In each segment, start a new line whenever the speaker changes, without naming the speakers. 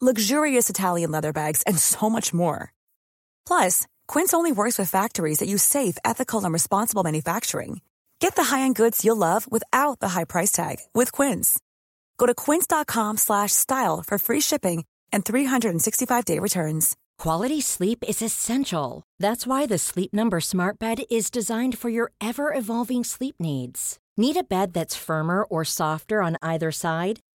luxurious Italian leather bags, and so much more. Plus, Quince only works with factories that use safe, ethical, and responsible manufacturing. Get the high-end goods you'll love without the high price tag with Quince. Go to quince.com/style for free shipping and 365-day returns.
Quality sleep is essential. That's why the Sleep Number Smart Bed is designed for your ever-evolving sleep needs. Need a bed that's firmer or softer on either side?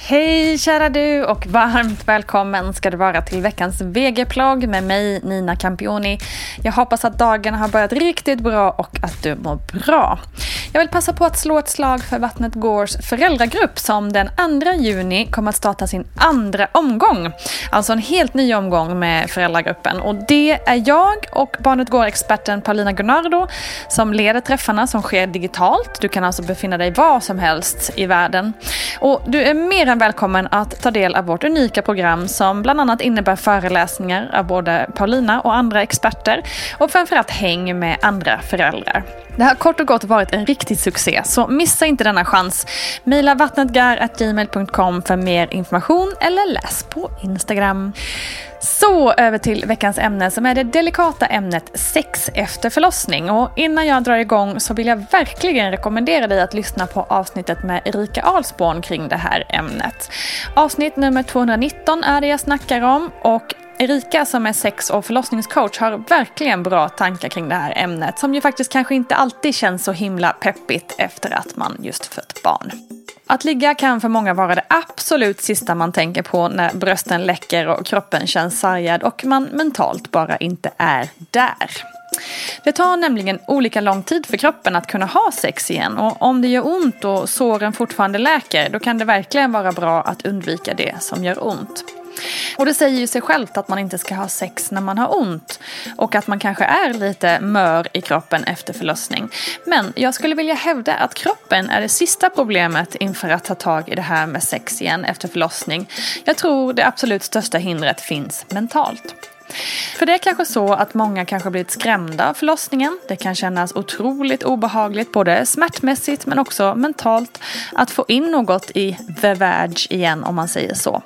Hej kära du och varmt välkommen ska du vara till veckans VG-plogg med mig Nina Campioni. Jag hoppas att dagen har börjat riktigt bra och att du mår bra. Jag vill passa på att slå ett slag för Vattnet Gårds föräldragrupp som den 2 juni kommer att starta sin andra omgång. Alltså en helt ny omgång med föräldragruppen. Och det är jag och Barnet Går-experten Paulina Gunnardo som leder träffarna som sker digitalt. Du kan alltså befinna dig var som helst i världen. Och du är mer än välkommen att ta del av vårt unika program som bland annat innebär föreläsningar av både Paulina och andra experter och framförallt häng med andra föräldrar. Det har kort och gott varit en riktig succé, så missa inte denna chans. Mejla vattnetgar.gmail.com för mer information eller läs på Instagram. Så över till veckans ämne som är det delikata ämnet sex efter förlossning. Och innan jag drar igång så vill jag verkligen rekommendera dig att lyssna på avsnittet med Erika Alsborn kring det här ämnet. Avsnitt nummer 219 är det jag snackar om och Erika som är sex och förlossningscoach har verkligen bra tankar kring det här ämnet som ju faktiskt kanske inte alltid känns så himla peppigt efter att man just fött barn. Att ligga kan för många vara det absolut sista man tänker på när brösten läcker och kroppen känns sargad och man mentalt bara inte är där. Det tar nämligen olika lång tid för kroppen att kunna ha sex igen och om det gör ont och såren fortfarande läker då kan det verkligen vara bra att undvika det som gör ont. Och det säger ju sig självt att man inte ska ha sex när man har ont. Och att man kanske är lite mör i kroppen efter förlossning. Men jag skulle vilja hävda att kroppen är det sista problemet inför att ta tag i det här med sex igen efter förlossning. Jag tror det absolut största hindret finns mentalt. För det är kanske så att många kanske blivit skrämda av förlossningen. Det kan kännas otroligt obehagligt, både smärtmässigt men också mentalt, att få in något i the vag igen om man säger så.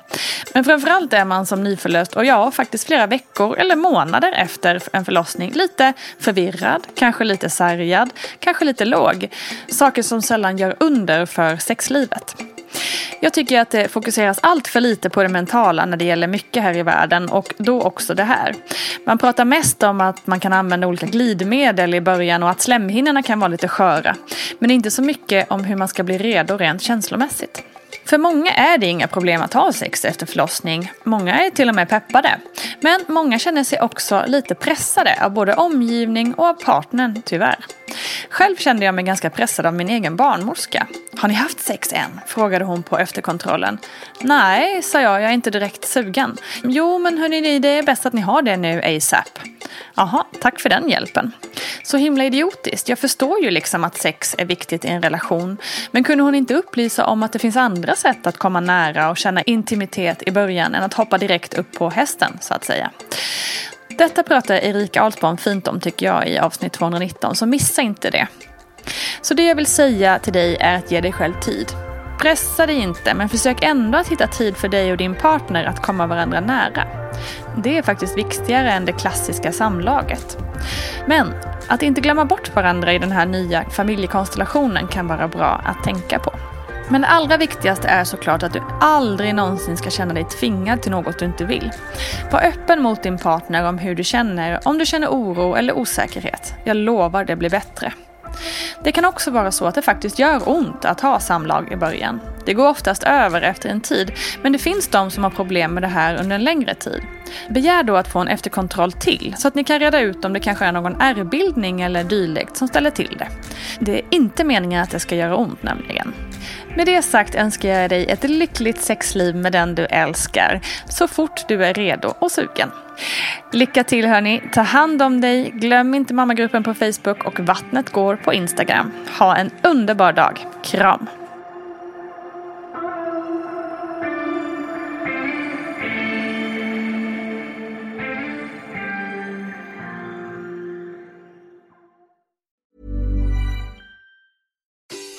Men framförallt är man som nyförlöst och ja, faktiskt flera veckor eller månader efter en förlossning lite förvirrad, kanske lite sargad, kanske lite låg. Saker som sällan gör under för sexlivet. Jag tycker att det fokuseras allt för lite på det mentala när det gäller mycket här i världen och då också det här. Man pratar mest om att man kan använda olika glidmedel i början och att slemhinnorna kan vara lite sköra. Men inte så mycket om hur man ska bli redo rent känslomässigt. För många är det inga problem att ha sex efter förlossning. Många är till och med peppade. Men många känner sig också lite pressade av både omgivning och av partnern, tyvärr. Själv kände jag mig ganska pressad av min egen barnmorska. Har ni haft sex än? frågade hon på efterkontrollen. Nej, sa jag, jag är inte direkt sugen. Jo, men hörni, det är bäst att ni har det nu ASAP. Jaha, tack för den hjälpen. Så himla idiotiskt. Jag förstår ju liksom att sex är viktigt i en relation. Men kunde hon inte upplysa om att det finns andra sätt att komma nära och känna intimitet i början än att hoppa direkt upp på hästen, så att säga. Detta pratar Erika Alsbaum fint om tycker jag i avsnitt 219, så missa inte det. Så det jag vill säga till dig är att ge dig själv tid. Pressa dig inte, men försök ändå att hitta tid för dig och din partner att komma varandra nära. Det är faktiskt viktigare än det klassiska samlaget. Men att inte glömma bort varandra i den här nya familjekonstellationen kan vara bra att tänka på. Men det allra viktigaste är såklart att du aldrig någonsin ska känna dig tvingad till något du inte vill. Var öppen mot din partner om hur du känner, om du känner oro eller osäkerhet. Jag lovar det blir bättre. Det kan också vara så att det faktiskt gör ont att ha samlag i början. Det går oftast över efter en tid, men det finns de som har problem med det här under en längre tid. Begär då att få en efterkontroll till, så att ni kan reda ut om det kanske är någon ärrbildning eller dylikt som ställer till det. Det är inte meningen att det ska göra ont nämligen. Med det sagt önskar jag dig ett lyckligt sexliv med den du älskar, så fort du är redo och sugen. Lycka till hörni, ta hand om dig, glöm inte mammagruppen på Facebook och Vattnet går på Instagram. Ha en underbar dag, kram!